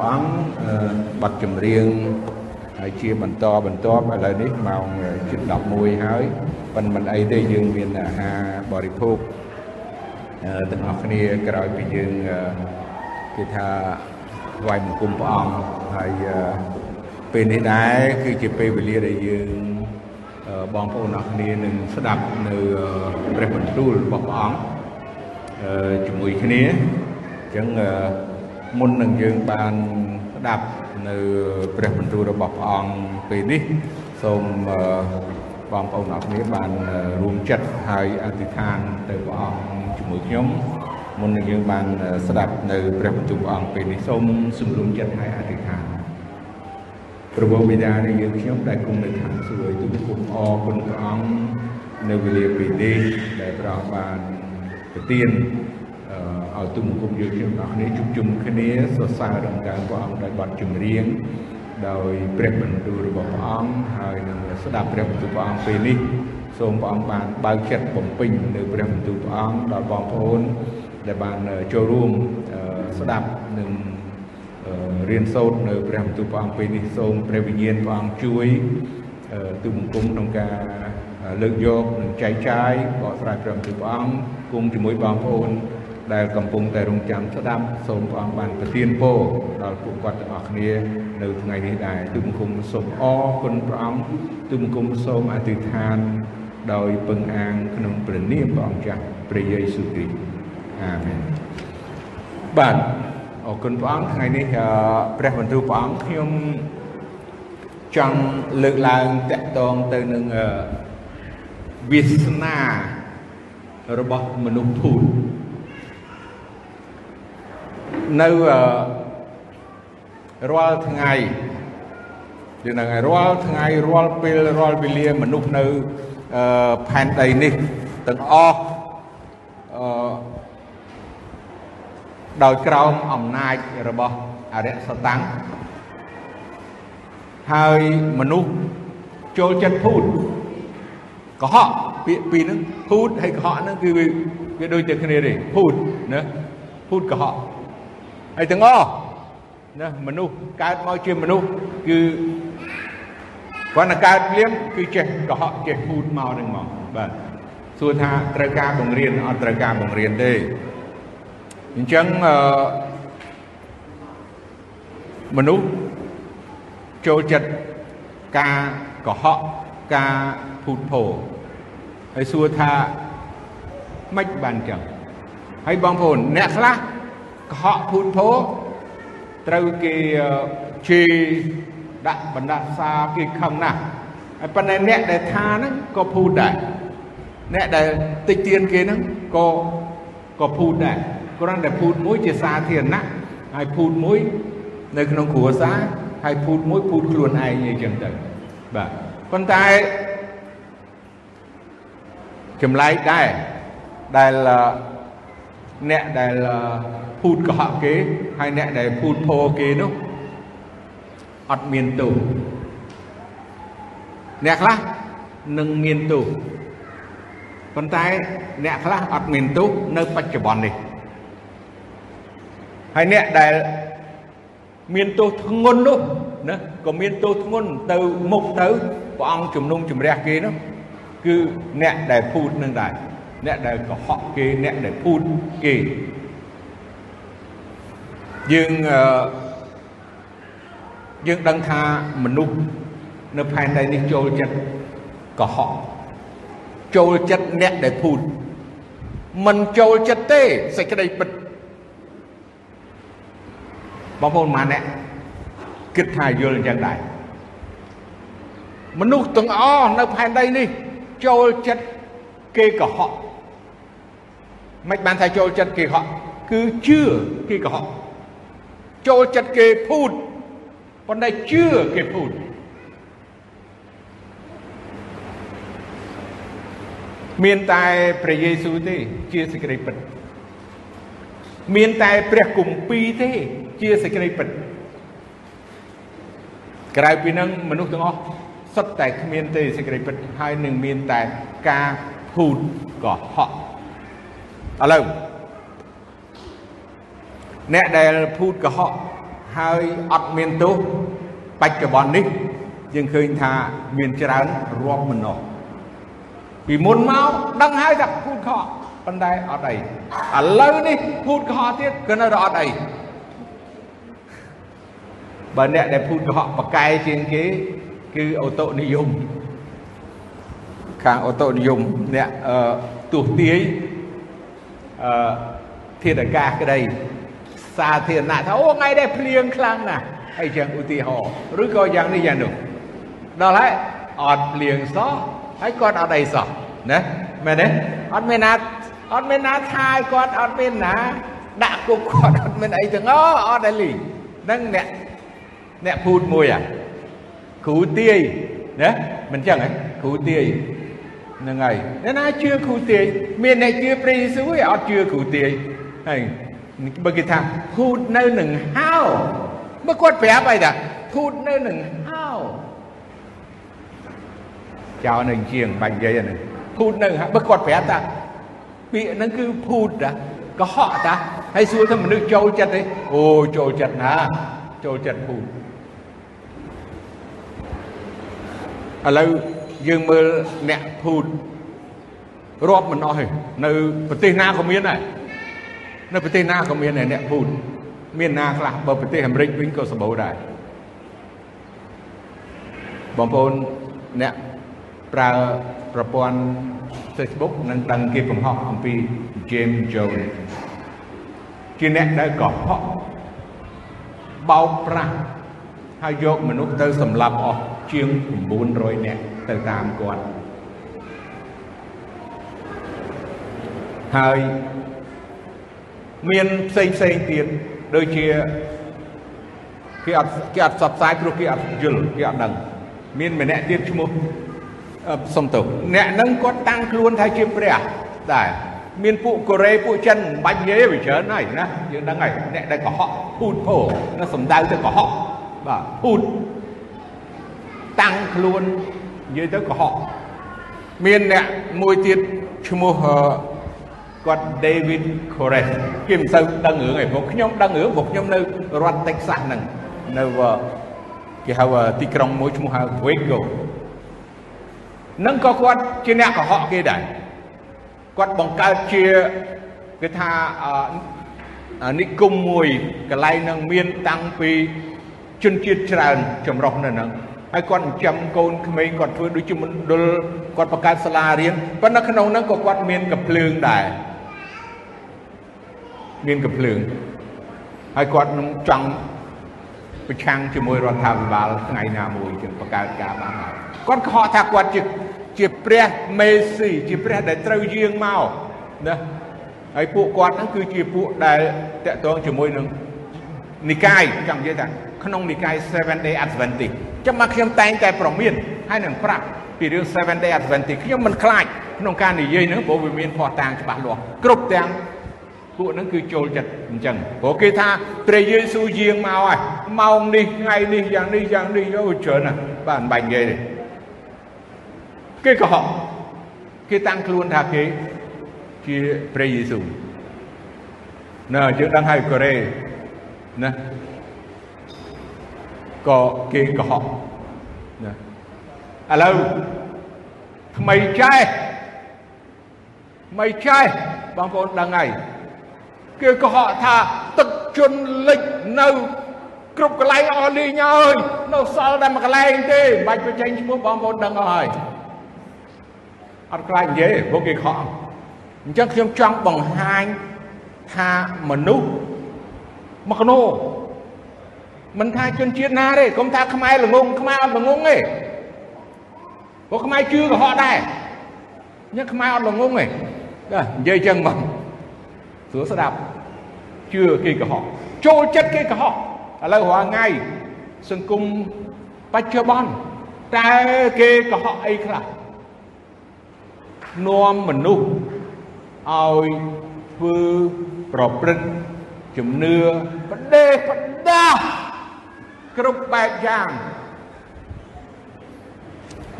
ព្រះអង្គបទចម្រៀងហើយជាបន្តបន្ទាប់ឥឡូវនេះម៉ោងជិត11ហើយប៉ុន្តែមិនអីទេយើងមានអាហារបរិភោគទាំងអស់គ្នាក្រោយពីយើងគេថាថ្វាយបង្គំព្រះអង្គហើយពេលនេះដែរគឺជាពេលវេលាដែលយើងបងប្អូនអរគ្នានឹងស្ដាប់នៅព្រះបន្ទូលរបស់ព្រះអង្គជាមួយគ្នាអញ្ចឹង មុននឹងយើងបានស្ដាប់នៅព្រះបន្ទូលរបស់ព្រះអង្គពេលនេះសូមបងប្អូនអរគ្នាបានរួមចិត្តហើយអធិដ្ឋានទៅព្រះអង្គជាមួយខ្ញុំមុននឹងយើងបានស្ដាប់នៅព្រះបន្ទូលព្រះអង្គពេលនេះសូមសម្រុំចិត្តហើយអធិដ្ឋានព្រះបិតានៃយើងខ្ញុំដែលគង់នៅខាងសួគ៌ទូគុំអរគុណព្រះអង្គនៅវេលាពេលនេះដែលព្រះអង្គបានប្រទាន ឲ្យទុំគុំយើងខ្ញុំទាំងអស់គ្នាជួបជុំគ្នាសរសើរដំណើរព្រះអង្គដោយបទចម្រៀងដោយព្រះបន្ទូលរបស់ព្រះអង្គហើយនឹងស្ដាប់ព្រះបន្ទូលព្រះអង្គពេលនេះសូមព្រះអង្គបានបើកចិត្តបំពេញនៅព្រះបន្ទូលព្រះអង្គដល់បងប្អូនដែលបានចូលរួមស្ដាប់នឹងរៀនសូត្រនៅព្រះបន្ទូលព្រះអង្គពេលនេះសូមព្រះវិញ្ញាណព្រះអង្គជួយទូបង្គំក្នុងការលើកយកនិងចែកចាយបកស្រាយព្រះបន្ទូលព្រះអង្គគង់ជាមួយបងប្អូន ដែលកំពុងតែរងចាំស្ដាប់សូមព្រះអង្គបានប្រទានពរដល់ពួកគាត់ទាំងអស់គ្នានៅថ្ងៃនេះដែរទូបង្គំសូមអរគុណព្រះអង្គទូបង្គំសូមអធិដ្ឋាន ដោយពឹងអាងក្នុងព្រះនាមព្រះអង្គចាស់ព្រះយេស៊ូវគ្រីស្ទអាមែនបាទអរគុណព្រះអង្គថ្ងៃនេះព្រះបន្ទូលព្រះអង្គខ្ញុំចង់លើកឡើងតកតងទៅនឹងវាសនារបស់មនុស្សភូត នៅរាល់ថ្ងៃយើងនឹងរាល់ថ្ងៃរាល់ពេលរាល់វេលាមនុស្សនៅផែនដីនេះទាំងអស់អឺដោយក្រោមអំណាចរបស់អរិយសតាំងហើយមនុស្សចូលចិត្តភូតកុហកពាក្យពីរហ្នឹងភូតហើយកុហកហ្នឹងគឺវាដូចតែគ្នាទេភូតណាភូតកុហក ហើយទាំងអស់ណាមនុស្សកើតមកជាមនុស្សគឺគាត់តែកើតភ្លាមគឺចេះកុហកចេះភូតមកនឹងមកបាទសួរថាត្រូវការបង្រៀនអត់ត្រូវការបង្រៀនទេអញ្ចឹងអឺមនុស្សចូលចិត្តការកុហកការភូតភរហើយសួរថាម៉េចបានចឹងហើយបងប្អូនអ្នកខ្លះ កុហកភូតភរត្រូវគេជេរដាក់បណ្ដាសាគេខឹងណាស់ហើយប៉ុន្តែអ្នកដែលថាហ្នឹងក៏ភូតដែរអ្នកដែលតិចទៀនគេហ្នឹងក៏ក៏ភូតដែរគ្រាន់តែភូតមួយជាសាធារណៈហើយភូតមួយនៅក្នុងគ្រួសារហើយភូតមួយភូតខ្លួនឯងអីចឹងទៅបាទប៉ុន្តែចម្លែកដែរដែលអ្នកដែល ភូតកុហកគេហើយអ្នកដែលភូតភរគេនោះអត់មានទោសអ្នកខ្លះនឹងមានទោសប៉ុន្តែអ្នកខ្លះអត់មានទោសនៅបច្ចុប្បន្ននេះហើយអ្នកដែលមានទោសធ្ងន់នោះណាក៏មានទោសធ្ងន់ទៅមុខទៅព្រះអង្គជំនុំជម្រះគេនោះគឺអ្នកដែលភូតនឹងដែរអ្នកដែលកុហកគេអ្នកដែលភូតគេ យើងយើងដឹងថាមនុស្សនៅផែនដីនេះចូលចិត្តកុហកចូលចិត្តអ្នកដែលភូតមិនចូលចិត្តទេសេចក្តីពិតបងប្អូនម៉ាអ្នកគិតថាយល់អញ្ចឹងដែរមនុស្សទាំងអស់នៅផែនដីនេះចូលចិត្តគេកុហកមិនបានថាចូលចិត្តគេកុហកគឺជឿគេកុហក ចូលចិត្តគេភូតប៉ុន្តែជឿគេភូតមានតែព្រះយេស៊ូវទេ ជាសេចក្តីពិតមានតែព្រះគម្ពីរទេ ជាសេចក្តីពិតក្រៅពីនឹងមនុស្សទាំងអស់សុទ្ធតែគ្មានទេសេចក្តីពិតហើយនឹងមានតែការភូតកុហកឥឡូវ អ្នកដែលភូតកុហកហើយអត់មានទោសបច្ចុប្បន្ននេះយើងឃើញថាមានច្រើនរាប់មិនអស់ពីមុនមកដឹងហើយថាពូតខកប៉ុន្តែអត់អីឥឡូវនេះពូតកុហកទៀតក៏នៅតែអត់អីបើអ្នកដែលពូតកុហកប្រកែជាងគេគឺអូតូនិយមខាងអូតូនិយមអ្នកអឺទស្សទាយអឺធាតុអាកាសក្តី សាធារណៈថាអូថ្ងៃនេះភ្លៀងខ្លាំងណាស់អីចឹងឧទាហរណ៍ឬក៏យ៉ាងនេះយ៉ាងនោះដល់ហើយអត់ភ្លៀងសោះហើយគាត់អត់អីសោះណាមែនទេអត់មានណាអត់មានណាថាយគាត់អត់មានណា ដាក់គុកគាត់អត់មានអីទាំងអស់អត់អីលីហ្នឹងអ្នកអ្នកពូតមួយអាគ្រូទាយណាមិនចឹងហ៎គ្រូទាយហ្នឹងហើយអ្នកណាជឿគ្រូទាយមានអ្នកជឿព្រះយេស៊ូវឯអត់ជឿគ្រូទាយហើយ បើគេថាភូតនៅនឹងហៅបើគាត់ប្រាប់អីថាភូតនៅនឹងហៅចោលនៅជាងបាញ់និយាយហ្នឹងភូតនៅបើគាត់ប្រាប់ថាពាក្យហ្នឹងគឺភូតតាកុហកតាហើយសួរថាមនុស្សចូលចិត្តទេអូចូលចិត្តណាចូលចិត្តភូតឥឡូវយើងមើលអ្នកភូតរាប់មិនអស់ទេនៅប្រទេសណាក៏មានដែរ នៅប្រទេសណាក៏មានដែរអ្នកភូតមានណាខ្លះបើប្រទេសអាមេរិកវិញក៏សម្បូរដែរបងប្អូនអ្នកប្រើប្រព័ន្ធ Facebook នឹងដឹងគេកំហុសអំពី James Jones ជាអ្នកដែលកុហកបោកប្រាស់ហើយយកមនុស្សទៅសម្លាប់អស់ជាង900នាក់ទៅតាមគាត់ហើយ មានផ្សេងផ្សេងទៀតដូចជាគេអត់គេអត់ផ្សព្វផ្សាយព្រោះគេអត់យល់គេអត់ដឹងមានម្នាក់ទៀតឈ្មោះសុំទោសអ្នកហ្នឹងគាត់តាំងខ្លួនថាជាព្រះដែរមានពួកកូរ៉េពួកចិនបាច់និយាយវាច្រើនហើយណាយើងដឹងហើយអ្នកដែលកុហកពូតពោណាសំដៅទៅកុហកបាទពូតតាំងខ្លួននិយាយទៅកុហកមានអ្នកមួយទៀតឈ្មោះ គាត់ David Koresh គេមិនសូវដឹងរឿងឯងព្រោះខ្ញុំដឹងរឿងព្រោះខ្ញុំនៅរដ្ឋ Texas ហ្នឹងនៅគេហៅទីក្រុងមួយឈ្មោះហៅ Waco នឹងក៏គាត់ជាអ្នកកុហកគេដែរគាត់បង្កើតជាគេថានិគមមួយកន្លែងនឹងមានតាំងពីជនជាតិច្រើនចម្រុះនៅហ្នឹងហើយគាត់ចិញ្ចឹមកូនក្មេងគាត់ធ្វើដូចជាមណ្ឌលគាត់បង្កើតសាលារៀនប៉ុន្តែក្នុងហ្នឹងក៏គាត់មានកំភ្លើងដែរ មានកំភ្លើងហើយគាត់នឹងចង់ប្រឆាំងជាមួយរដ្ឋាភិបាលថ្ងៃណាមួយជាបង្កើតការបានហើយគាត់កុហកថាគាត់ជាជាព្រះមេស៊ីជាព្រះដែលត្រូវយាងមកណាហើយពួកគាត់ហ្នឹងគឺជាពួកដែលតកតងជាមួយនឹងនិកាយចង់និយាយថាក្នុងនិកាយ Seven Day Adventist ចាំមកខ្ញុំតែងតែប្រមានហើយនឹងប្រាប់ពីរឿង Seven Day Adventist ខ្ញុំមិនខ្លាចក្នុងការនិយាយហ្នឹងព្រោះវាមានផុសតាងច្បាស់លាស់គ្រប់ទាំង ពួកហ្នឹងគឺចូលចិត្តអញ្ចឹងព្រោះគេថាព្រះយេស៊ូវយាងមកហើយម៉ោងនេះថ្ងៃនេះយ៉ាងនេះយ៉ាងនេះអូច្រើនណាស់បាទមិនបាច់និយាយទេគេកុហកគេតាំងខ្លួនថាគេជាព្រះយេស៊ូវណ៎យើងដឹងហើយកូរ៉េណាក៏គេកុហកណាឥឡូវថ្មីចេះថ្មីចេះបងប្អូនដឹងហើយ គេកុហកថាទឹកជន់លិចនៅគ្រប់កន្លែងអស់លីងហើយនៅសល់តែមួយកន្លែងទេមិនបាច់បញ្ចេញឈ្មោះបងប្អូនដឹងអស់ហើយអត់ខ្លាចនិយាយព្រោះគេខកអញ្ចឹងខ្ញុំចង់បង្ហាញថាមនុស្សមកកណោមិនថាជនជាតិណាទេកុំថាខ្មែរល្ងងខ្មែរអត់ល្ងងទេព្រោះខ្មែរជឿកុហកដែរញ៉ឹងខ្មែរអត់ល្ងងទេនិយាយចឹងមកស្រួលស្ដាប់ ជឿគេកុហកចូលចិត្តគេកុហកឥឡូវរាល់ថ្ងៃសង្គមបច្ចុប្បន្នតើគេកុហកអីខ្លះនាំមនុស្សឲ្យធ្វើប្រព្រឹត្តជំនឿបដេបដាគ្រប់បែបយ៉ាង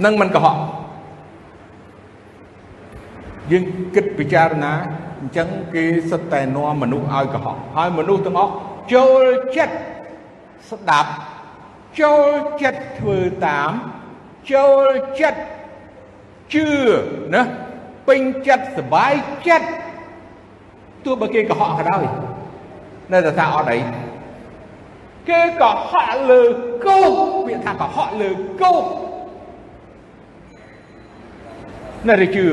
នឹងមិនកុហកយើងគិតពិចារណា អញ្ចឹងគេសិតតែនាំមនុស្សឲ្យកុហកហើយមនុស្សទាំងអស់ចូលចិត្ត ស្ដាប់ចូលចិត្តធ្វើតាមចូលចិត្តជឿណាពេញចិត្តសบายចិត្តទោះបើគេកុហកក៏ដោយនៅតែថាអត់អីគេកុហកលើគោកវាថាកុហកលើគោកនៅតែជឿ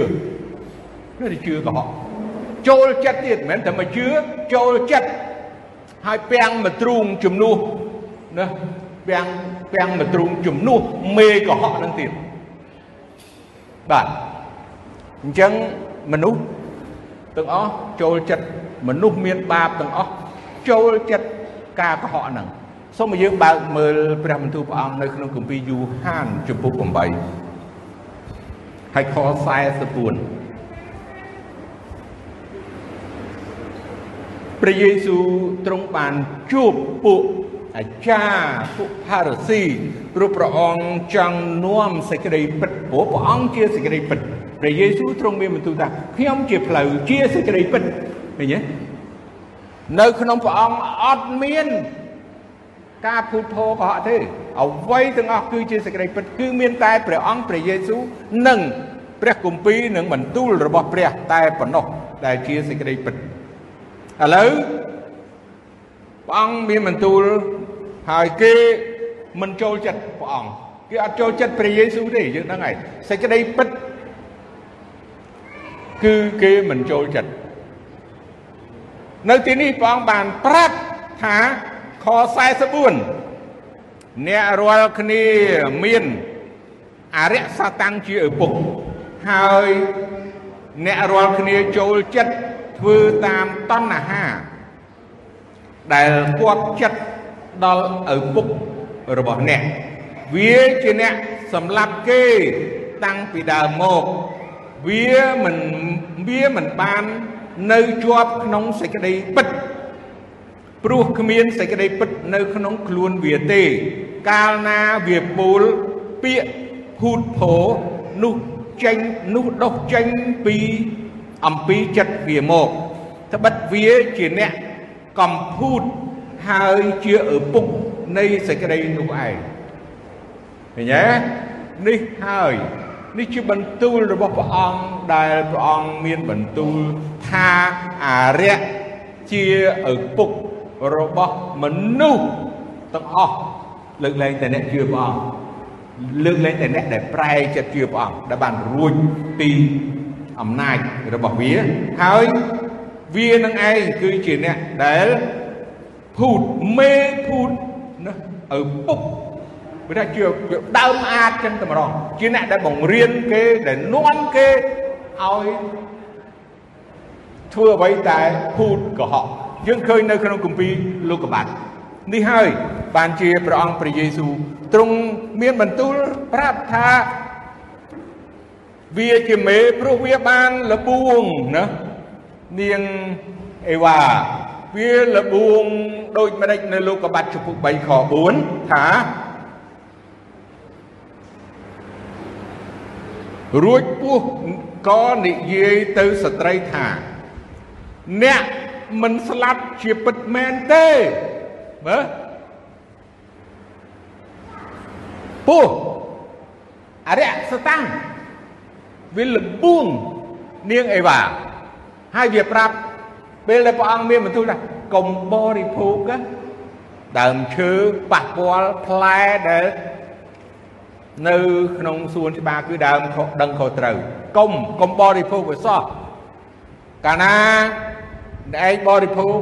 នៅតែជឿកុហក ចូលចិត្តទៀតមិនមែនតែមកជឿចូលចិត្តហើយពាំងមកទ្រូងជំនួសណាពាំងពាំងមកទ្រូងជំនួសមេកុហកនឹងទៀតបាទអញ្ចឹងមនុស្សទាំងអស់ចូលចិត្តមនុស្សមានបាបទាំងអស់ចូលចិត្តការកុហកហ្នឹងសូមឲ្យយើងបើកមើលព្រះបន្ទូលព្រះអង្គនៅក្នុងគម្ពីរយូហានជំពូក8ហើយខ44 ព្រះយេស៊ូវទ្រង់បានជួបពួកអាចារ្យពួកផារស៊ីព្រោះព្រះអង្គចង់នាំសេចក្តីពិតព្រោះព្រះអង្គជាសេចក្តីពិតព្រះយេស៊ូវទ្រង់មានបន្ទូលថាខ្ញុំជាផ្លូវជាសេចក្តីពិតឃើញទេនៅក្នុងព្រះអង្គអត់មានការភូតភរកុហកទេអ្វីទាំងអស់គឺជាសេចក្តីពិតគឺមានតែព្រះអង្គព្រះយេស៊ូវនិងព្រះគម្ពីរនិងបន្ទូលរបស់ព្រះតែប៉ុណ្ណោះដែលជាសេចក្តីពិត ឥឡូវព្រះអង្គមានបន្ទូលហើយគេមិនចូលចិត្តព្រះអង្គគេអត់ចូលចិត្តព្រះយេស៊ូវទេយើងដឹងហើយសេចក្តីពិតគឺគេមិនចូលចិត្តនៅទីនេះព្រះអង្គបានប្រាប់ថាខ44អ្នករាល់គ្នាមានអរិយសតាំងជាឪពុកហើយអ្នករាល់គ្នាចូលចិត្ត ធ្វើតាមតណ្ហា ដែលគាត់ចិត្តដល់ឪពុករបស់អ្នក វាជាអ្នកសម្លាប់គេតាំងពីដើមមកវាមិនវាមិនបាននៅជាប់ក្នុងសេចក្តីពិតព្រោះគ្មានសេចក្តីពិតនៅក្នុងខ្លួនវាទេ កាលណាវាពូលពាក្យភូតភោនោះចេញនោះដុសចេញពី អំពីចិត្តវាមកត្បិតវាជាអ្នកកំភូតហើយជាឪពុកនៃសេចក្តីនោះឯងឃើញទេនេះហើយនេះជាបន្ទូលរបស់ព្រះអង្គដែលព្រះអង្គមានបន្ទូលថាអារៈជាឪពុករបស់មនុស្សទាំងអស់លើកលែងតែអ្នកជឿព្រះអង្គលើកលែងតែអ្នកដែលប្រែចិត្តជឿព្រះអង្គដែលបានរួចពី អំណាចរបស់វាហើយវានឹងឯងគឺជាអ្នកដែលភូតមេភូតណាឪពុកវាថាជាដើមអាចចឹងតែម្ដងជាអ្នកដែលបង្រៀនគេដែលនាំគេឲ្យធ្វើអ្វីតែភូតកុហកយើងឃើញនៅក្នុងគម្ពីរលោកុបាតនេះហើយបានជាព្រះអង្គព្រះយេស៊ូវទ្រង់មានបន្ទូលប្រាប់ថា វាជាមេព្រោះវាបានលបួងណានាងអេវ៉ាវាលបួងដូចម្ដេចនៅលោកកបាត់ចំពុក3ខ4ថារួចពោះក៏និយាយទៅស្ត្រីថា អ្នកមិនស្លាប់ជាពិតមែនទេមើលពោះអរិយសតាំង វាលបួងនាងអេវ៉ាហើយវាប្រាប់ពេលដែលព្រះអង្គមានបន្ទូលថាកុំបរិភោគដើមឈើប៉ះពាល់ផ្លែដែលនៅក្នុងសួនច្បារគឺដើមដឹងខុសត្រូវកុំកុំបរិភោគវាសោះកាលណាអ្នកឯងបរិភោគ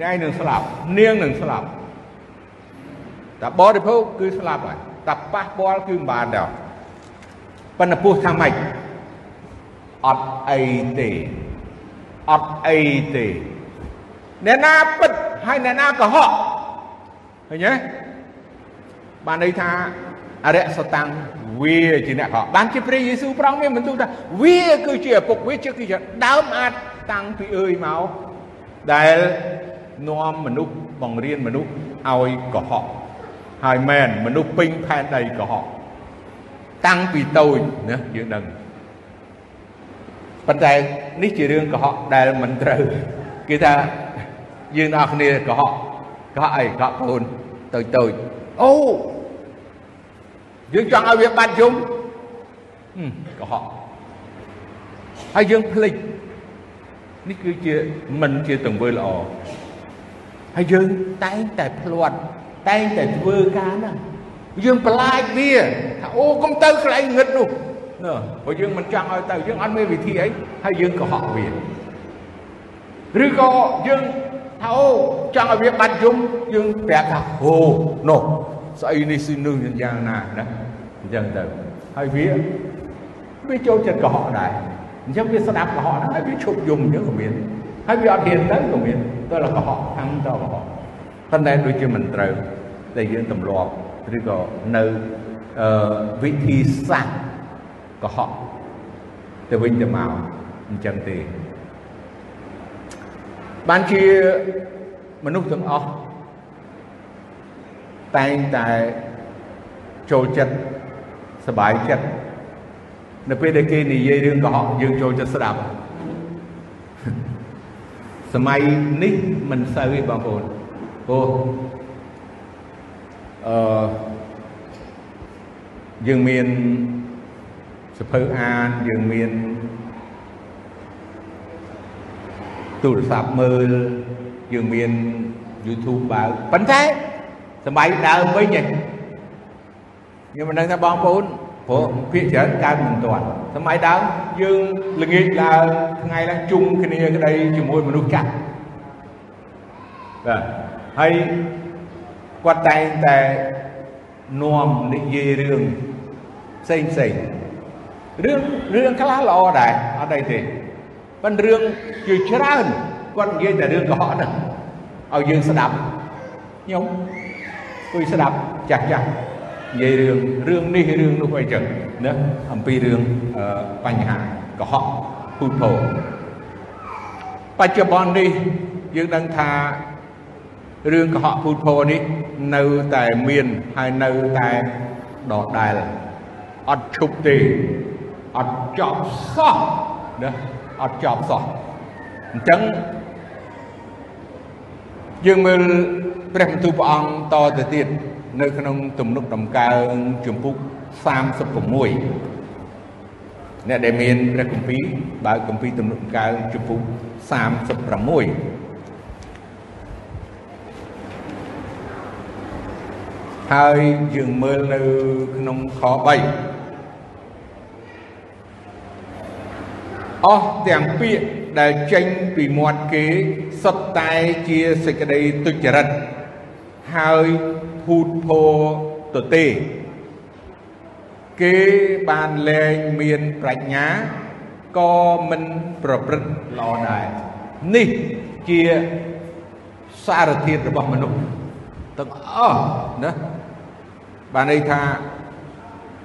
អ្នកឯងនឹងស្លាប់នាងនឹងស្លាប់តែបរិភោគគឺស្លាប់ហើយតែប៉ះពាល់គឺមិនបានដែរ ប៉ុន្តែពោះថាម៉េចអត់អីទេអត់អីទេអ្នកណាពិតហើយអ្នកណាកុហកឃើញទេបានន័យថាអរិយសតាំងវាជាអ្នកកុហកបានជាព្រះយេស៊ូវប្រងមានបន្ទូលថាវាគឺជាឪពុកវាជាគឺជាដើមអាចតាំងពីអើយមកដែលនាំមនុស្សបង្រៀនមនុស្សឲ្យកុហកហើយមែនមនុស្សពេញផែនដីកុហក តាំងពីតូចណាយើងដឹងប៉ុន្តែនេះជារឿងកុហកដែលមិនត្រូវគេថាយើងទាំងអស់គ្នាកុហកកុហកអីកុហកកូនតូចតូចអូយើងចង់ឲ្យវាបាត់យំកុហកហើយយើងភ្លេចនេះគឺជាមិនជាទង្វើល្អហើយយើងតែងតែភ្លាត់តែងតែធ្វើការហ្នឹង យើងប្រឡាចវាថាអូកុំទៅកន្លែងងឹតនោះណាព្រោះយើងមិនចង់ឲ្យទៅយើងអត់មានវិធីអីហើយយើងកុហកវាឬក៏យើងថាអូចង់ឲ្យវាបាត់យំយើងប្រាប់ថាអូនោះស្អីនេះស៊ីនោះយ៉ាងណាណាអញ្ចឹងទៅហើយវាវាចូលចិត្តកុហកដែរអញ្ចឹងវាស្ដាប់កុហកហ្នឹងហើយវាឈប់យំអញ្ចឹងក៏មានហើយវាអត់ហ៊ានទៅក៏មានទៅតែកុហកខាងទៅកុហកប៉ុន្តែដូចជាមិនត្រូវដែលយើងទម្លាប់ ឬក៏នៅអឺវិធីសាស្ត្រកុហកទៅវិញទៅមកអញ្ចឹងទេបានជាមនុស្សទាំងអស់តែងតែចូលចិត្តសบายចិត្តនៅពេលដែលគេនិយាយរឿងកុហកយើងចូលចិត្តស្ដាប់សម័យនេះមិនសូវទេបងប្អូនព្រោះ អឺយើងមានសភៅអានយើងមានទូរស័ព្ទមើលយើងមាន YouTube បើប៉ុន្តែសម័យដើមវិញខ្ញុំមិនដឹងថាបងប្អូនព្រោះភាគច្រើនកើតមិនទាន់សម័យដើមយើងល្ងាចឡើងថ្ងៃឡើងជុំគ្នាក្តីជាមួយមនុស្សចាស់បាទហើយ គាត់តែងតែនាំនិយាយរឿងផ្សេងផ្សេងរឿងរឿងខ្លះល្អដែរអត់អីទេប៉ុន្តែរឿងជាច្រើនគាត់និយាយតែរឿងកុហកហ្នឹងឲ្យយើងស្ដាប់ខ្ញុំគួយស្ដាប់ចាស់ចាស់និយាយរឿងរឿងនេះរឿងនោះអីចឹងណាអំពីរឿងបញ្ហាកុហកពូតពោបច្ចុប្បន្ននេះយើងដឹងថា រឿងកុហកពូតពោនេះនៅតែមានហើយនៅតែដដែលអត់ឈប់ទេអត់ចប់សោះណាអត់ចប់សោះអញ្ចឹងយើងមើលព្រះបន្ទូលព្រះអង្គតទៅទៀតនៅក្នុងទំនុកដំកើងជំពូក36អ្នកដែលមានព្រះគម្ពីរបើកគម្ពីរទំនុកដំកើងជំពូក36 ហើយយើងមើលនៅក្នុងខ3អស់ទាំងពាក្យដែលចេញពីមាត់គេសុទ្ធតែជាសេចក្តីទុច្ចរិតហើយភូតភរទៅទេគេបានលែងមានប្រាជ្ញាក៏មិនប្រព្រឹត្តល្អដែរនេះជាសារធាតុរបស់មនុស្សទាំងអស់ណា បានន័យថា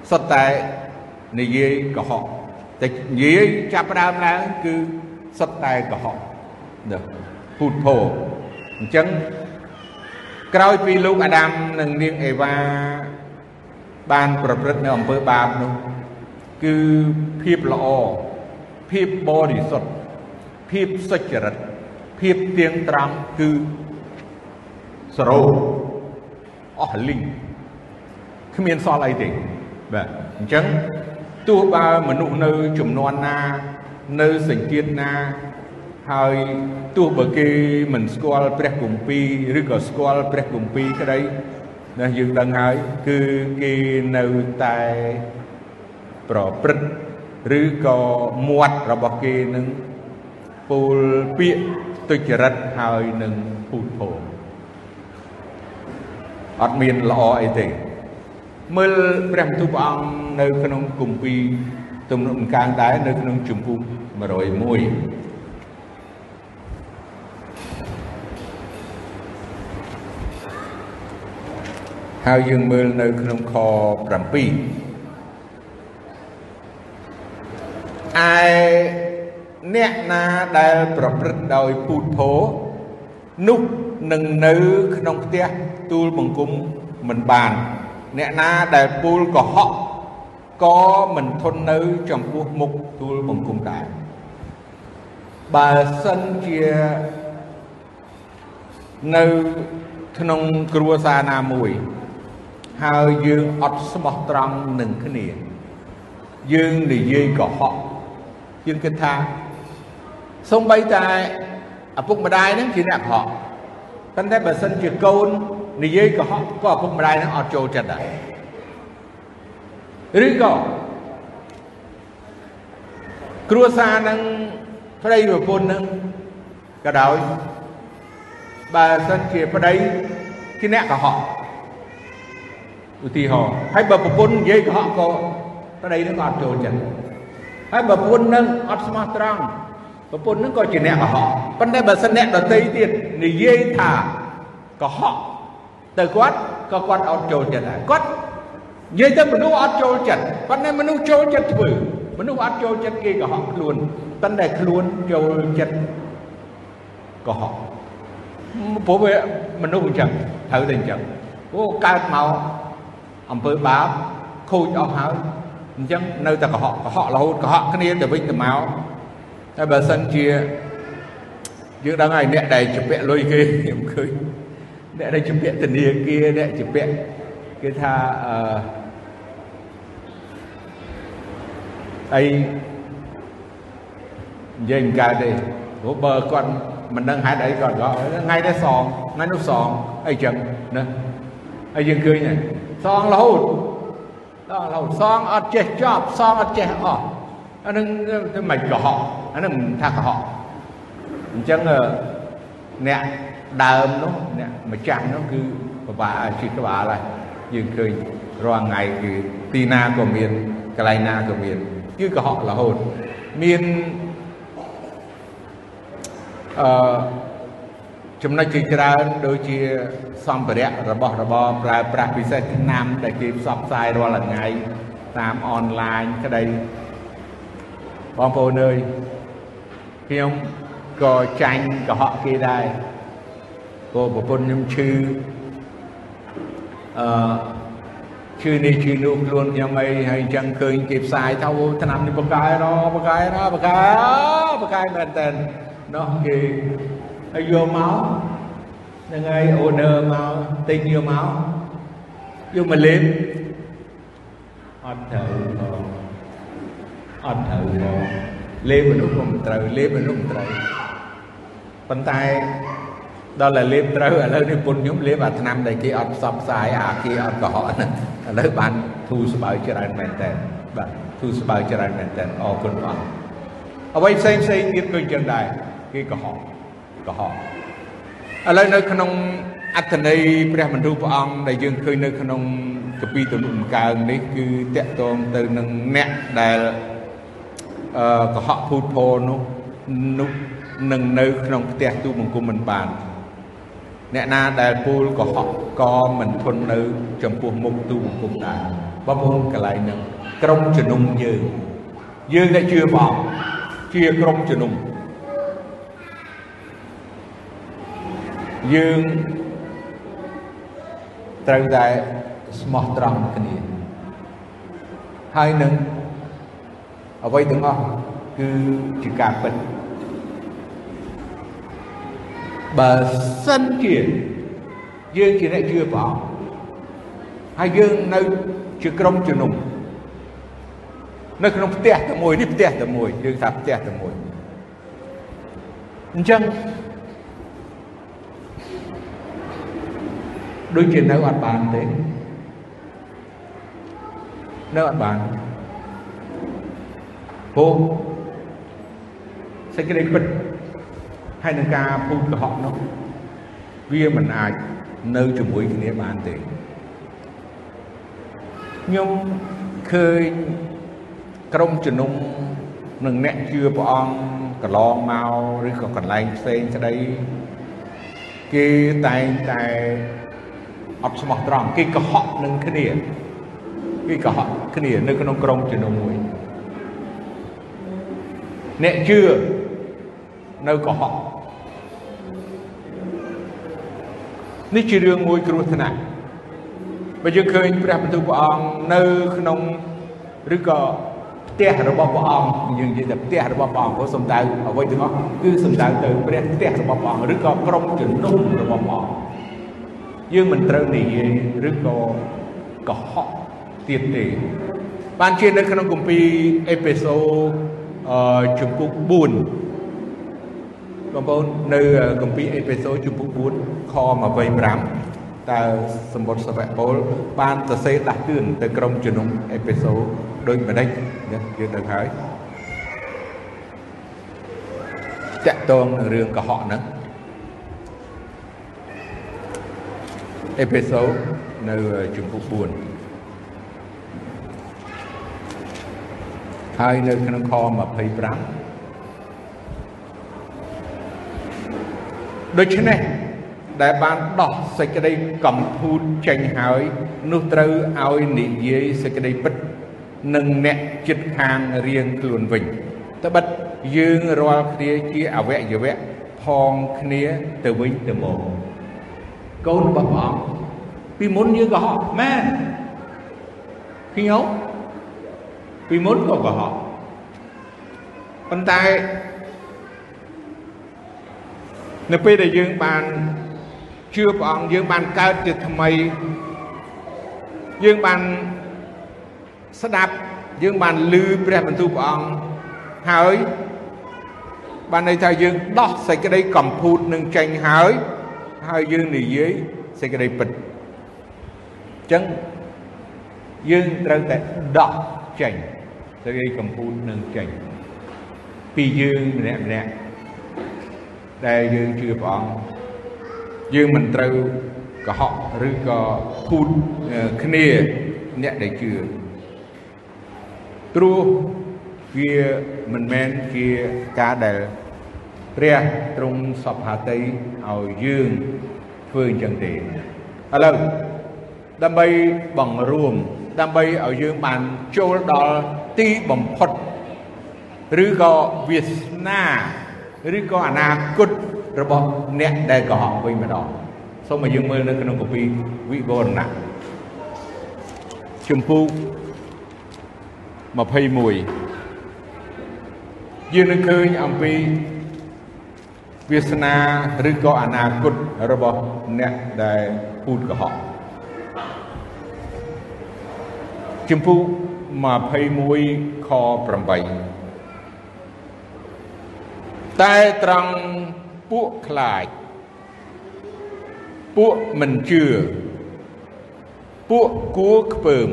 សុទ្ធតែនិយាយកុហកតែនិយាយចាប់ផ្ដើមឡើងគឺសុទ្ធតែកុហកណាពូតភោអញ្ចឹងក្រោយពីលោកអាដាមនិងនាងអេវ៉ាបានប្រព្រឹត្តនៅអំពើបាបនោះគឺភាពល្អភាពបរិសុទ្ធភាពសុចរិតភាពទៀងត្រង់គឺសរោអស់លីង គ្មានសល់អីទេបាទអញ្ចឹងទោះបើមនុស្សនៅចំនួនណានៅសញ្ជាតិណាហើយទោះបើគេមិនស្គាល់ព្រះគម្ពីរឬក៏ស្គាល់ព្រះគម្ពីរក្តីណាយើងដឹងហើយគឺគេនៅតែប្រព្រឹត្តឬក៏មាត់របស់គេនឹងពូលពាកទុច្ចរិតហើយនឹងពូតភោអត់មានល្អអីទេ មើលព្រះបន្ទូលព្រះអង្គនៅក្នុងគម្ពីរទំនុកដំកើងដែរនៅក្នុងជំពូក101ហើយយើងមើលនៅក្នុងខ7ឯអ្នកណាដែលប្រព្រឹត្តដោយពូតភោនោះនឹងនៅក្នុងផ្ទះទូលបង្គំមិនបាន អ្នកណាដែលពូលកុហកក៏មិនធន់នៅចំពោះមុខទូលបង្គំដែរបើសិនជានៅក្នុងគ្រួសារណាមួយ ហើយយើងអត់ស្មោះត្រង់នឹងគ្នា យើងនិយាយកុហកយើងគិតថាសំបីតែឪពុកម្ដាយហ្នឹងជាអ្នកកុហកប៉ុន្តែបើសិនជាកូន និយាយកុហកក៏ឪពុកម្ដាយហ្នឹងអត់ចូលចិត្តដែរឬក៏គ្រួសារនឹងប្តីប្រពន្ធនឹងក៏ដោយបើសិនជាប្តីជាអ្នកកុហកឧទាហរណ៍ហើយបើប្រពន្ធនិយាយកុហកក៏ប្តីនឹងក៏អត់ចូលចិត្តហើយបើប្រពន្ធនឹងអត់ស្មោះត្រង់ប្រពន្ធនឹងក៏ជាអ្នកកុហកប៉ុន្តែបើសិនអ្នកដតីទៀតនិយាយថាកុហក ទៅគាត់ក៏គាត់អត់ចូលចិត្តដែរគាត់និយាយទៅមនុស្សអត់ចូលចិត្តប៉ុន្តែមនុស្សចូលចិត្តធ្វើមនុស្សអត់ចូលចិត្តគេកុហកខ្លួនប៉ុន្តែខ្លួនចូលចិត្តកុហកព្រោះវាមនុស្សអញ្ចឹងត្រូវតែអញ្ចឹងអូកើតមកអំពើបាបខូចអស់ហើយអញ្ចឹងនៅតែកុហកកុហករហូតកុហកគ្នាទៅវិញទៅមកតែបើសិនជាយើងដឹងហើយអ្នកដែលជំពាក់លុយគេខ្ញុំឃើញ អ្នកដែលជំពាក់ធនាគារអ្នកជំពាក់គេថាអឺអីនិយាយមិនកើតទេព្រោះបើគាត់មិនដឹងហេតុអីគាត់ក៏ថ្ងៃនេះសងថ្ងៃនោះសងអីចឹងណាហើយយើងឃើញហើយសងរហូតដល់រហូតសងអត់ចេះចប់សងអត់ចេះអស់អានឹងមិនកុហកអានឹងថាកុហកអញ្ចឹងអ្នក ដើមនោះអ្នកម្ចាស់នោះគឺពិបាកជីក្បាលហើយយើងឃើញរាល់ថ្ងៃគឺទីណាក៏មានកន្លែងណាក៏មានគឺកុហករហូតមានអឺចំណុចជាច្រើនដូចជាសម្ភារៈរបស់របរប្រើប្រាស់ពិសេសឆ្នាំដែលគេផ្សព្វផ្សាយរាល់ថ្ងៃតាមអនឡាញក្តីបងប្អូនអើយខ្ញុំក៏ចាញ់កុហកគេដែរ ព្រោះប្រពន្ធខ្ញុំឈឺអឺឈឺនេះឈឺនោះខ្លួនខ្ញុំអីហើយអញ្ចឹងឃើញគេផ្សាយថាអូឆ្នាំនេះបកកាយរបកកាយរបកកាយបកកាយមែនតើនោះគេហើយយកមកហ្នឹងហើយអូនើមកទិញយកមកយកមកលេបអត់ត្រូវផងអត់ត្រូវផងលេបមនុស្សក៏មិនត្រូវលេបមនុស្សមិនត្រូវប៉ុន្តែ ដល់តែលេបត្រូវឥឡូវនេះពុនខ្ញុំលេបអាឆ្នាំដែលគេអត់ផ្សព្វផ្សាយអាគេអត់កុហកហ្នឹងឥឡូវបានធូរស្បើយច្រើនមែនតើបាទធូរស្បើយច្រើនមែនតើអរគុណបងអ្វីផ្សេងផ្សេងទៀតក៏អញ្ចឹងដែរគេកុហកកុហកឥឡូវនៅក្នុងអត្ថន័យព្រះបន្ទូលព្រះអង្គដែលយើងឃើញនៅក្នុងកពីទំនុកកើងនេះគឺតកតងទៅនឹងអ្នកដែលអឺកុហកភូតភរនោះនោះនឹងនៅក្នុងផ្ទះទូបង្គំមិនបាន អ្នកណាដែលពូលកុហកក៏មិនធន់នៅ ចំពោះមុខទូបង្គំដែរបងប្អូនកន្លែងហ្នឹងក្រុមជំនុំយើងយើងដែលជឿព្រះអង្គជាក្រុមជំនុំយើងត្រូវតែស្មោះត្រង់គ្នាហើយនឹងអ្វីទាំងអស់គឺជាការពិត បើសិនជាយើងជាអ្នកជឿព្រះអង្គហើយយើងនៅជាក្រុមជំនុំនៅក្នុងផ្ទះតែមួយនេះផ្ទះតែមួយយើង ហើយនឹងការពូតកុហកនោះវាមិនអាចនៅជាមួយគ្នាបានទេខ្ញុំឃើញក្រុមជំនុំនឹងអ្នកជឿព្រះអង្គកន្លងមកឬក៏កន្លែងផ្សេងក្តីគេតែងតែអត់ស្មោះត្រង់គេកុហកនឹងគ្នាគេកុហកគ្នានៅក្នុងក្រុមជំនុំមួយអ្នកជឿ នៅកុហកនេះជារឿងមួយគ្រោះថ្នាក់បើយើងឃើញព្រះបន្ទូលព្រះអង្គនៅក្នុងឬក៏ផ្ទះរបស់ព្រះអង្គយើងនិយាយថាផ្ទះរបស់ព្រះអង្គព្រោះសំដៅអ្វីទាំងអស់គឺសំដៅទៅព្រះផ្ទះរបស់ព្រះអង្គឬក៏ក្រុមជំនុំរបស់ព្រះអង្គយើងមិនត្រូវនិយាយឬក៏កុហកទៀតទេបានជានៅក្នុងគម្ពីរអេផេសូអឺជំពូក4 បងប្អូននៅគម្ពីរអេផេសូជំពូក4ខ25តើសម្បត្តិសវៈពលបានសរសេរដាស់តឿនទៅក្រុមជំនុំអេផេសូដូចម្ដេចយើងដឹងហើយតកតងនឹងរឿងកុហកហ្នឹងអេផេសូនៅជំពូក4ហើយនៅក្នុងខ25 ដូច្នេះដែលបានដោះសេចក្តីកំពូតចេញហើយនោះត្រូវឲ្យនិយាយសេចក្តីពិតនឹងអ្នកចិត្តខាងរៀងខ្លួនវិញត្បិតយើងរាល់គ្នាជាអវយវៈផងគ្នាទៅវិញទៅមកកូនរបស់ព្រះអង្គពីមុនយើងកុហកមែនខ្ញុំពីមុនក៏កុហកប៉ុន្តែ នៅពេលដែលយើងបានជឿព្រះអង្គយើងបានកើតជាថ្មី យើងបានស្ដាប់យើងបានឮព្រះបន្ទូលព្រះអង្គហើយបានន័យថាយើងដោះសេចក្តីកំពូតនឹងចេញហើយហើយយើងនិយាយសេចក្តីពិតអញ្ចឹងយើងត្រូវតែដោះចេញសេចក្តីកំពូតនឹងចេញពីយើងម្នាក់ម្នាក់ ដែលយើងជឿព្រះអង្គយើងមិនត្រូវកុហកឬក៏ភូតគ្នាអ្នកដែលជឿព្រោះវាមិនមែនជាការដែលព្រះទ្រង់សពហាតីឲ្យយើងធ្វើអញ្ចឹងទេឥឡូវដើម្បីបង្រួមដើម្បីឲ្យយើងបានចូលដល់ទីបំផុតឬក៏វាសនា ឬក៏អនាគតរបស់អ្នកដែលកុហកវិញម្ដងសូមឲ្យយើងមើលនៅក្នុងកពីវិវរណៈជំពូក21យើងនឹងឃើញអំពីវាសនាឬក៏អនាគតរបស់អ្នកដែលពូតកុហកជំពូក21ខ8 តែត្រង់ពួកខ្លាចពួកមិនជឿពួកគួខ្ពើម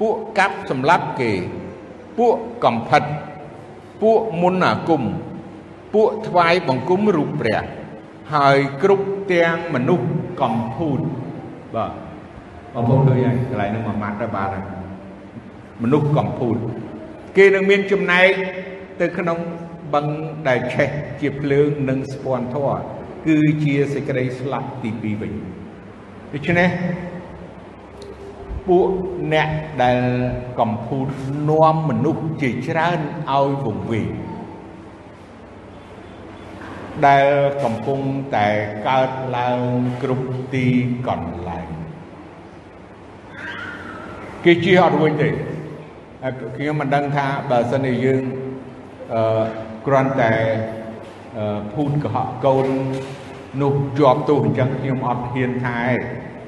ពួកកាប់សម្លាប់គេពួកកំផិត ពួកមុនអាគមពួកថ្វាយបង្គំរូបព្រះ ហើយគ្រប់ទាំងមនុស្សកំពូតបាទបងប្អូនឃើញហើយកន្លែងនោះមួយម៉ាត់ទៅបាទមនុស្សកំពូតគេនឹងមានចំណែកទៅក្នុង បឹងដែលឆេះជាភ្លើងនិងស្ពាន់ធរគឺជាសេចក្តីស្លាប់ទី2វិញដូច្នេះពួកអ្នកដែលកំពូតនាំមនុស្សជាច្រើនឲ្យវង្វេងដែលកំពុងតែកើតឡើងគ្រប់ទីកន្លែងគេជិះអត់រួចទេខ្ញុំមិនដឹងថាបើសិនជាយើងអឺ គ្រាន់តែភូតកុហកកូននោះជាប់ទោសអញ្ចឹងខ្ញុំអត់ហ៊ានថាឯ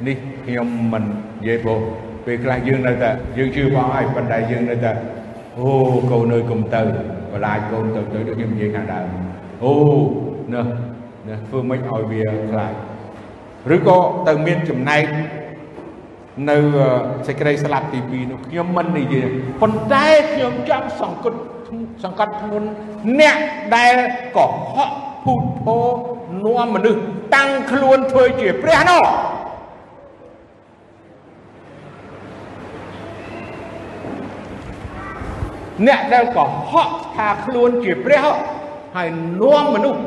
នេះខ្ញុំមិននិយាយព្រោះពេលខ្លះយើងនៅតែយើងជឿផងហើយប៉ុន្តែយើងនៅតែអូកូននៅកុំទៅបន្លាចកូនទៅទៅដូចខ្ញុំនិយាយខាងដើមអូណើណើធ្វើម៉េចឲ្យវាខ្លាចឬក៏ទៅមានចំណែកនៅសេចក្តីស្លាប់ទី2នោះខ្ញុំមិននិយាយប៉ុន្តែខ្ញុំចង់សង្កត់ សង្កត់ធ្ងន់អ្នកដែលកុហកភូតភោនាំមនុស្សតាំងខ្លួនធ្វើជាព្រះនោះអ្នកដែលកុហកថាខ្លួនជាព្រះហើយនាំមនុស្ស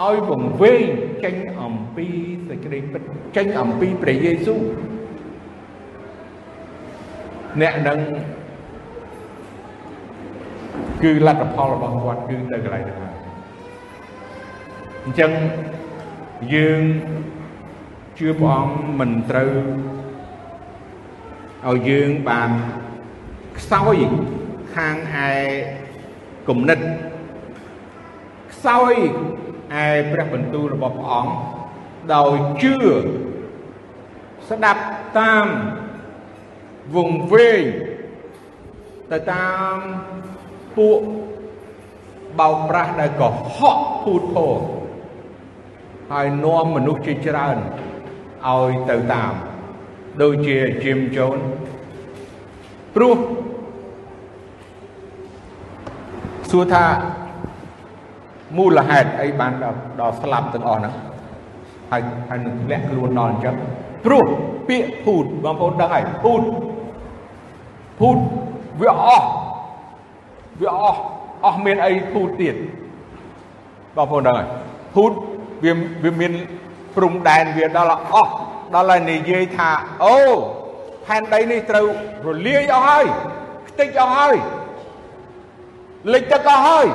ឲ្យវង្វេងចេញអំពីសេចក្តីពិតចេញអំពីព្រះយេស៊ូវអ្នកនឹង គឺលទ្ធផលរបស់គាត់គឺទៅកន្លែងនោះហើយអញ្ចឹងយើងជឿព្រះអង្គមិនត្រូវឲ្យយើងបានខ្សោយខាងឯគំនិតខ្សោយឯព្រះបន្ទូលរបស់ព្រះអង្គដោយជឿស្ដាប់តាមវង្វេងទៅតាម ពួកបោកប្រាស់ដែលកុហកភូតភរហើយនាំមនុស្សជាច្រើនឲ្យទៅតាមដូចជា Jim Jones ព្រោះសួរថាមូលហេតុអីបានដល់ស្លាប់ទាំងអស់ហ្នឹងហើយហើយនឹងធ្លាក់ខ្លួនដល់អញ្ចឹងព្រោះពាក្យភូតបងប្អូនដឹងហើយភូតភូតវាអស់ វាអស់អស់មានអីភូតទៀតបងប្អូនដឹងហើយភូតវាវាមានព្រំដែនវាដល់អស់ដល់ហើយនិយាយថាអូផែនដីនេះត្រូវរលាយអស់ហើយខ្ទេចអស់ហើយលិចទឹកអស់ហើយ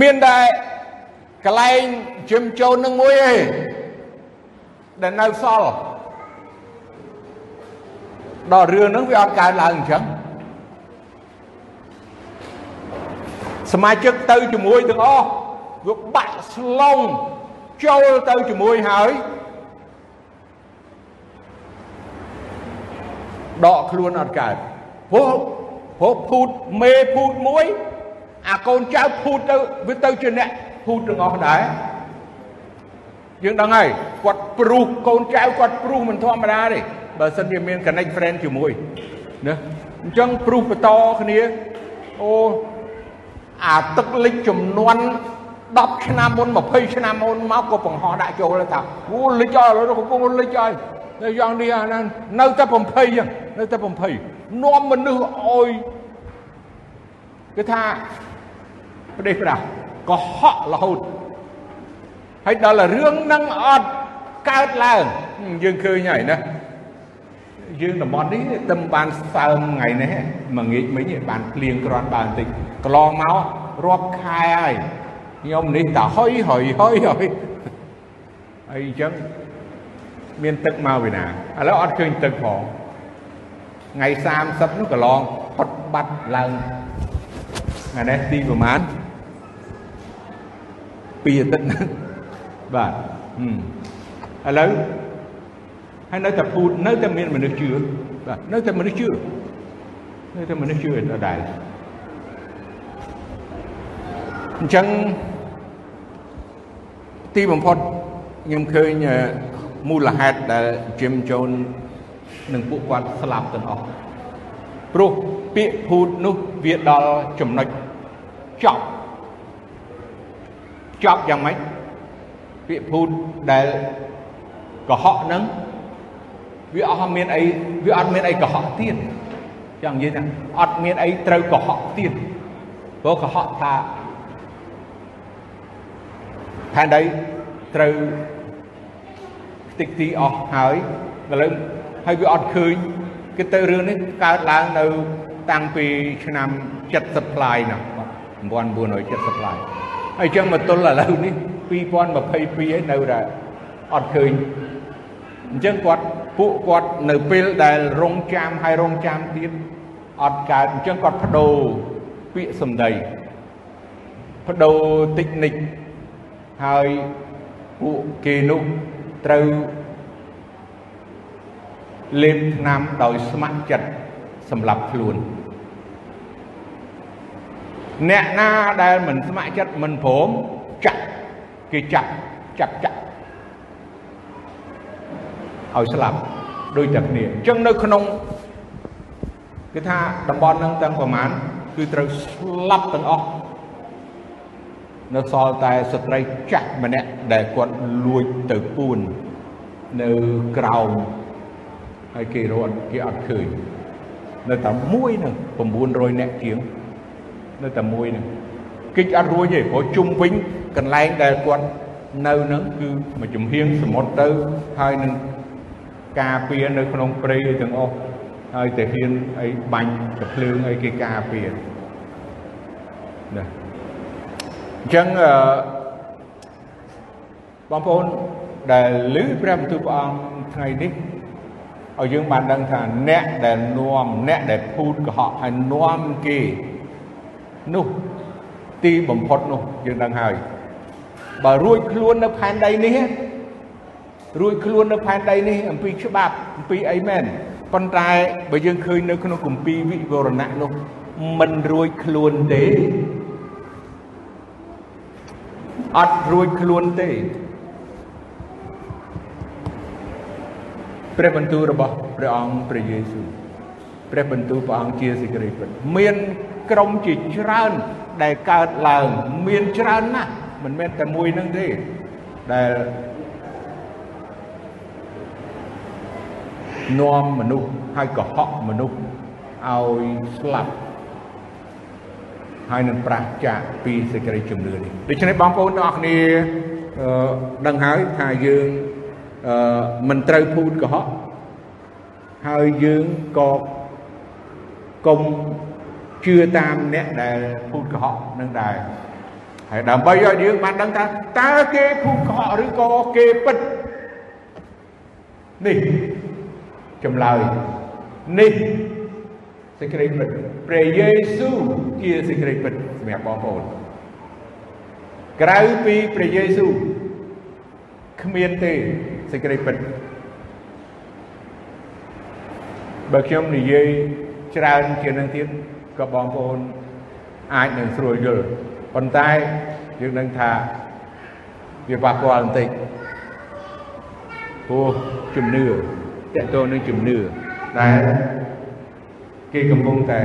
មានតែកន្លែងជឹមចូលនឹងមួយឯងដែលនៅសល់ ដល់រឿងហ្នឹងវាអត់កើតឡើងអញ្ចឹងសមាជិកទៅជាមួយទាំងអស់វាបាក់ស្លងចូលទៅជាមួយហើយដកខ្លួនអត់កើតព្រោះព្រោះភូតមេភូតមួយអាកូនចៅភូតទៅវាទៅជាអ្នកភូតទាំងអស់ដែរយើងដឹងហើយគាត់ព្រុសកូនចៅគាត់ព្រុសមិនធម្មតាទេ បើសិនជាមាន connect friend ជាមួយណាអញ្ចឹងព្រុសបន្តគ្នាអូអាទឹកលិចចំនួន10ឆ្នាំមុន20ឆ្នាំមុនមកក៏បង្ហោះដាក់ចូលថាអូលិចអស់កំពុងលិចហើយនៅយ៉ាងនេះអាហ្នឹងនៅតែ20ចឹងនៅតែ20នាំមនុស្សអោយគឺថាប្រទេសប្រាស់កុហករហូតហើយដល់រឿងហ្នឹងអត់កើតឡើងយើងឃើញហើយណា យើងតំបន់នេះទឹមបានសើមថ្ងៃនេះមួយងាកមិញបានភ្លៀងក្រាន់បានបន្តិចកន្លងមករាប់ខែហើយខ្ញុំនេះតាហុយហុយហុយហុយហើយអញ្ចឹងមានទឹកមកពីណាឥឡូវអត់ឃើញទឹកផងថ្ងៃ30នោះកន្លងផុតបាត់ឡើងថ្ងៃនេះទីប្រហែលពីអាទិត្យហ្នឹងបាទឥឡូវ ហើយនៅតែពូតនៅតែមានមនុស្សជឿបាទនៅតែមនុស្សជឿនៅតែមនុស្សជឿដដែលអញ្ចឹងទីបំផុតខ្ញុំឃើញមូលហេតុដែល Jim Jones និងពួកគាត់ស្លាប់ទាំងអស់ព្រោះពាក្យភូតនោះវាដល់ចំណុចចប់ចប់យ៉ាងម៉េចពាក្យភូតដែលកុហកនឹង វាអត់មានអីវាអត់មានអីកុហកទៀតចង់និយាយថាអត់មានអីត្រូវកុហកទៀតព្រោះកុហកថាផែនដីត្រូវខ្ទេចទីអស់ហើយឥឡូវហើយវាអត់ឃើញគឺទៅរឿងនេះកើតឡើងនៅតាំងពីឆ្នាំ70ផ្លាយណា1970ផ្លាយហើយចឹងមកទល់ឥឡូវនេះ2022ហើយនៅតែអត់ឃើញអញ្ចឹងគាត់ ពួកគាត់នៅពេលដែលរងចាំហើយរងចាំទៀតអត់កើតអញ្ចឹងគាត់បដូរពាក្យសម្ដីបដូរតិចនិចហើយពួកគេនោះត្រូវលេបថ្នាំដោយស្ម័គ្រចិត្តសម្រាប់ខ្លួនអ្នកណាដែលមិនស្ម័គ្រចិត្តមិនព្រមចាក់គេចាប់ចាប់ចាក់ ឲ្យស្លាប់ដូចតែគ្នាអញ្ចឹងនៅក្នុងគឺថាតំបន់ហ្នឹងទាំងប្រមាណគឺត្រូវស្លាប់ទាំងអស់នៅសល់តែស្ត្រីចាស់ម្នាក់ដែលគាត់លួចទៅពួននៅក្រោមហើយគេរត់គេអត់ឃើញនៅតែមួយហ្នឹង900នាក់ជាងនៅតែមួយហ្នឹងគេអត់រួចទេព្រោះជុំវិញកន្លែងដែលគាត់នៅហ្នឹងគឺមួយចំហៀងសមុទ្រទៅហើយនឹង ការពារនៅក្នុងព្រៃទាំងអស់ហើយតែហ៊ានអីបាញ់ទៅភ្លើងអីគេការពារណាអញ្ចឹងអឺបងប្អូនដែលឮព្រះបន្ទូលព្រះអង្គថ្ងៃនេះឲ្យយើងបានដឹងថាអ្នកដែលនាំអ្នកដែលភូតកុហកហើយនាំគេនោះទីបំផុតនោះយើងដឹងហើយបើរួចខ្លួននៅផែនដីនេះ រួចខ្លួននៅផែនដីនេះអំពីច្បាប់អំពីអីមែនប៉ុន្តែបើយើងឃើញនៅក្នុងគម្ពីរវិវរណៈនោះមិនរួចខ្លួនទេអត់រួចខ្លួនទេព្រះបន្ទូលរបស់ព្រះអង្គព្រះយេស៊ូវព្រះបន្ទូលព្រះអង្គជាសេចក្តីពិតមានក្រុមជាច្រើនដែលកើតឡើងមានច្រើនណាស់មិនមែនតែមួយនឹងទេដែល នាំមនុស្សហើយកុហកមនុស្សឲ្យស្លាប់ហើយនឹងប្រះចាកពីសេចក្តីជំនឿនេះដូច្នេះបងប្អូនទាំងអស់គ្នាដឹងហើយថាយើងមិនត្រូវភូតកុហកហើយយើងក៏កុំជឿតាមអ្នកដែលភូតកុហកនឹងដែរហើយដើម្បីឲ្យយើងបានដឹងថាតើគេភូតកុហកឬក៏គេពិតនេះ ចម្លើយនេះសេចក្តីពិតព្រះយេស៊ូវជាសេចក្តីពិតសម្រាប់បងប្អូនក្រៅពីព្រះយេស៊ូវគ្មានទេសេចក្តីពិតបើខ្ញុំនិយាយច្រើនជាងនឹងទៀតក៏បងប្អូនអាចនឹងស្រួលយល់ប៉ុន្តែយើងនឹងថាវាប៉ះពាល់បន្តិចព្រោះជំនឿ តកតនឹងជំនឿដែលគេកំពុងតែ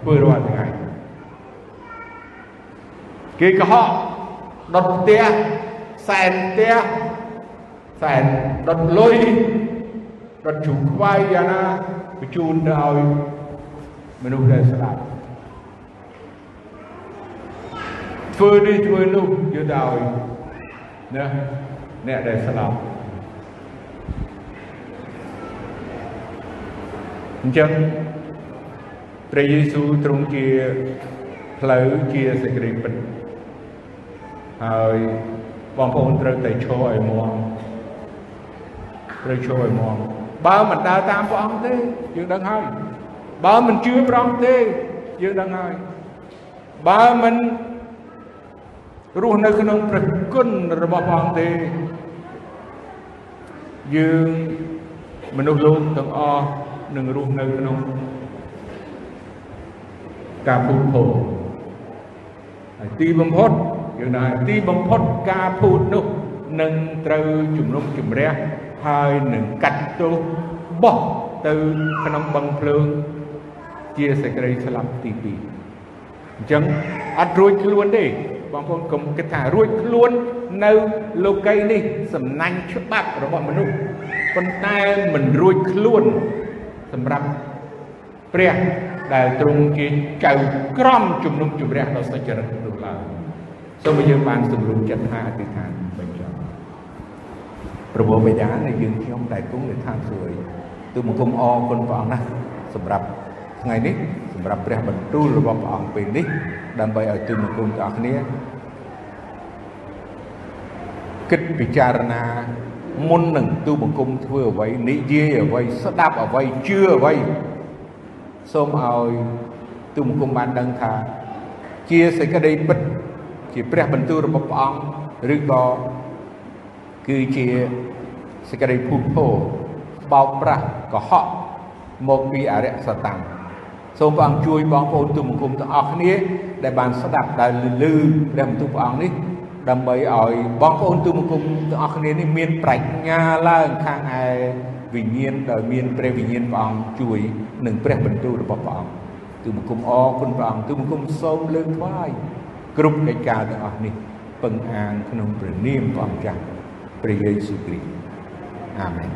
ធ្វើរាល់ថ្ងៃគេកុហកដុតផ្ទះសែនផ្ទះសែនដុតលុយដុតជ្រូកខ្វៃយ៉ាងណាបញ្ជូនទៅឲ្យមនុស្សដែលស្លាប់ធ្វើនេះធ្វើនោះយកទៅឲ្យណាអ្នកដែលស្លាប់ អញ្ចឹងព្រះយេស៊ូវទ្រង់ជាផ្លូវជាសេចក្តីពិតហើយបងប្អូនត្រូវតែឈរឲ្យមាំត្រូវឈរឲ្យមាំបើមិនដើរតាមព្រះអង្គទេយើងដឹងហើយបើមិនជឿព្រះអង្គទេយើងដឹងហើយបើមិនរស់នៅក្នុងព្រះគុណរបស់ព្រះអង្គទេយើងមនុស្សលោកទាំងអស់ នឹងរស់នៅក្នុងការពូតភោហើយទីបំផុតយើងដែរទីបំផុតការពូតនោះនឹងត្រូវជំនុំជម្រះហើយនឹងកាត់ទោសបោះទៅក្នុងបឹងភ្លើងជាសេចក្តីស្លាប់ទី2អញ្ចឹងអត់រួចខ្លួនទេបងប្អូនកុំគិតថារួចខ្លួននៅលោកីនេះសំណាញ់ច្បាប់របស់មនុស្សប៉ុន្តែមិនរួចខ្លួន សម្រាប់ព្រះដែលទ្រង់ជាចៅក្រមជំនុំជម្រះដល់សុចរិតនោះឡើយសូមឲ្យយើងបានសម្រុំចិត្តថាអធិដ្ឋានបញ្ចប់ប្រពោបិតានៃយើងខ្ញុំដែលគង់នៅឋានសួគ៌ទូបង្គំអរគុណព្រះអង្គណាស់សម្រាប់ថ្ងៃនេះសម្រាប់ព្រះបន្ទូលរបស់ព្រះអង្គពេលនេះ ដើម្បីឲ្យទូបង្គំទាំងអស់គ្នាគិតពិចារណា មុននឹងទូបង្គំធ្វើអ្វីនិយាយអ្វីស្ដាប់អ្វីជឿអ្វីសូមឲ្យទូបង្គំបានដឹងថាជាសេចក្តីពិតជាព្រះបន្ទូលរបស់ព្រះអង្គឬក៏គឺជាសេចក្តីភូតភរបោកប្រាស់កុហកមកពីអរិយសតាំងសូមព្រះអង្គជួយបងប្អូនទូបង្គំទាំងអស់គ្នាដែលបានស្ដាប់ដែលលឺព្រះបន្ទូលព្រះអង្គនេះ ដើម្បីឲ្យបងប្អូនទូមង្គមទាំងអស់គ្នានេះមានប្រាជ្ញាឡើងខាងឯវិញ្ញាណដោយមានព្រះវិញ្ញាណព្រះអង្គជួយនិងព្រះបន្ទូលរបស់ព្រះអង្គទូមង្គមអរគុណព្រះអង្គទូមង្គមសូមលើកថ្វាយគ្រប់កិច្ចការទាំងអស់នេះពឹងអាងក្នុងព្រះនាមព្រះអង្គចាស់ព្រះយេស៊ូវគ្រីស្ទអាមែន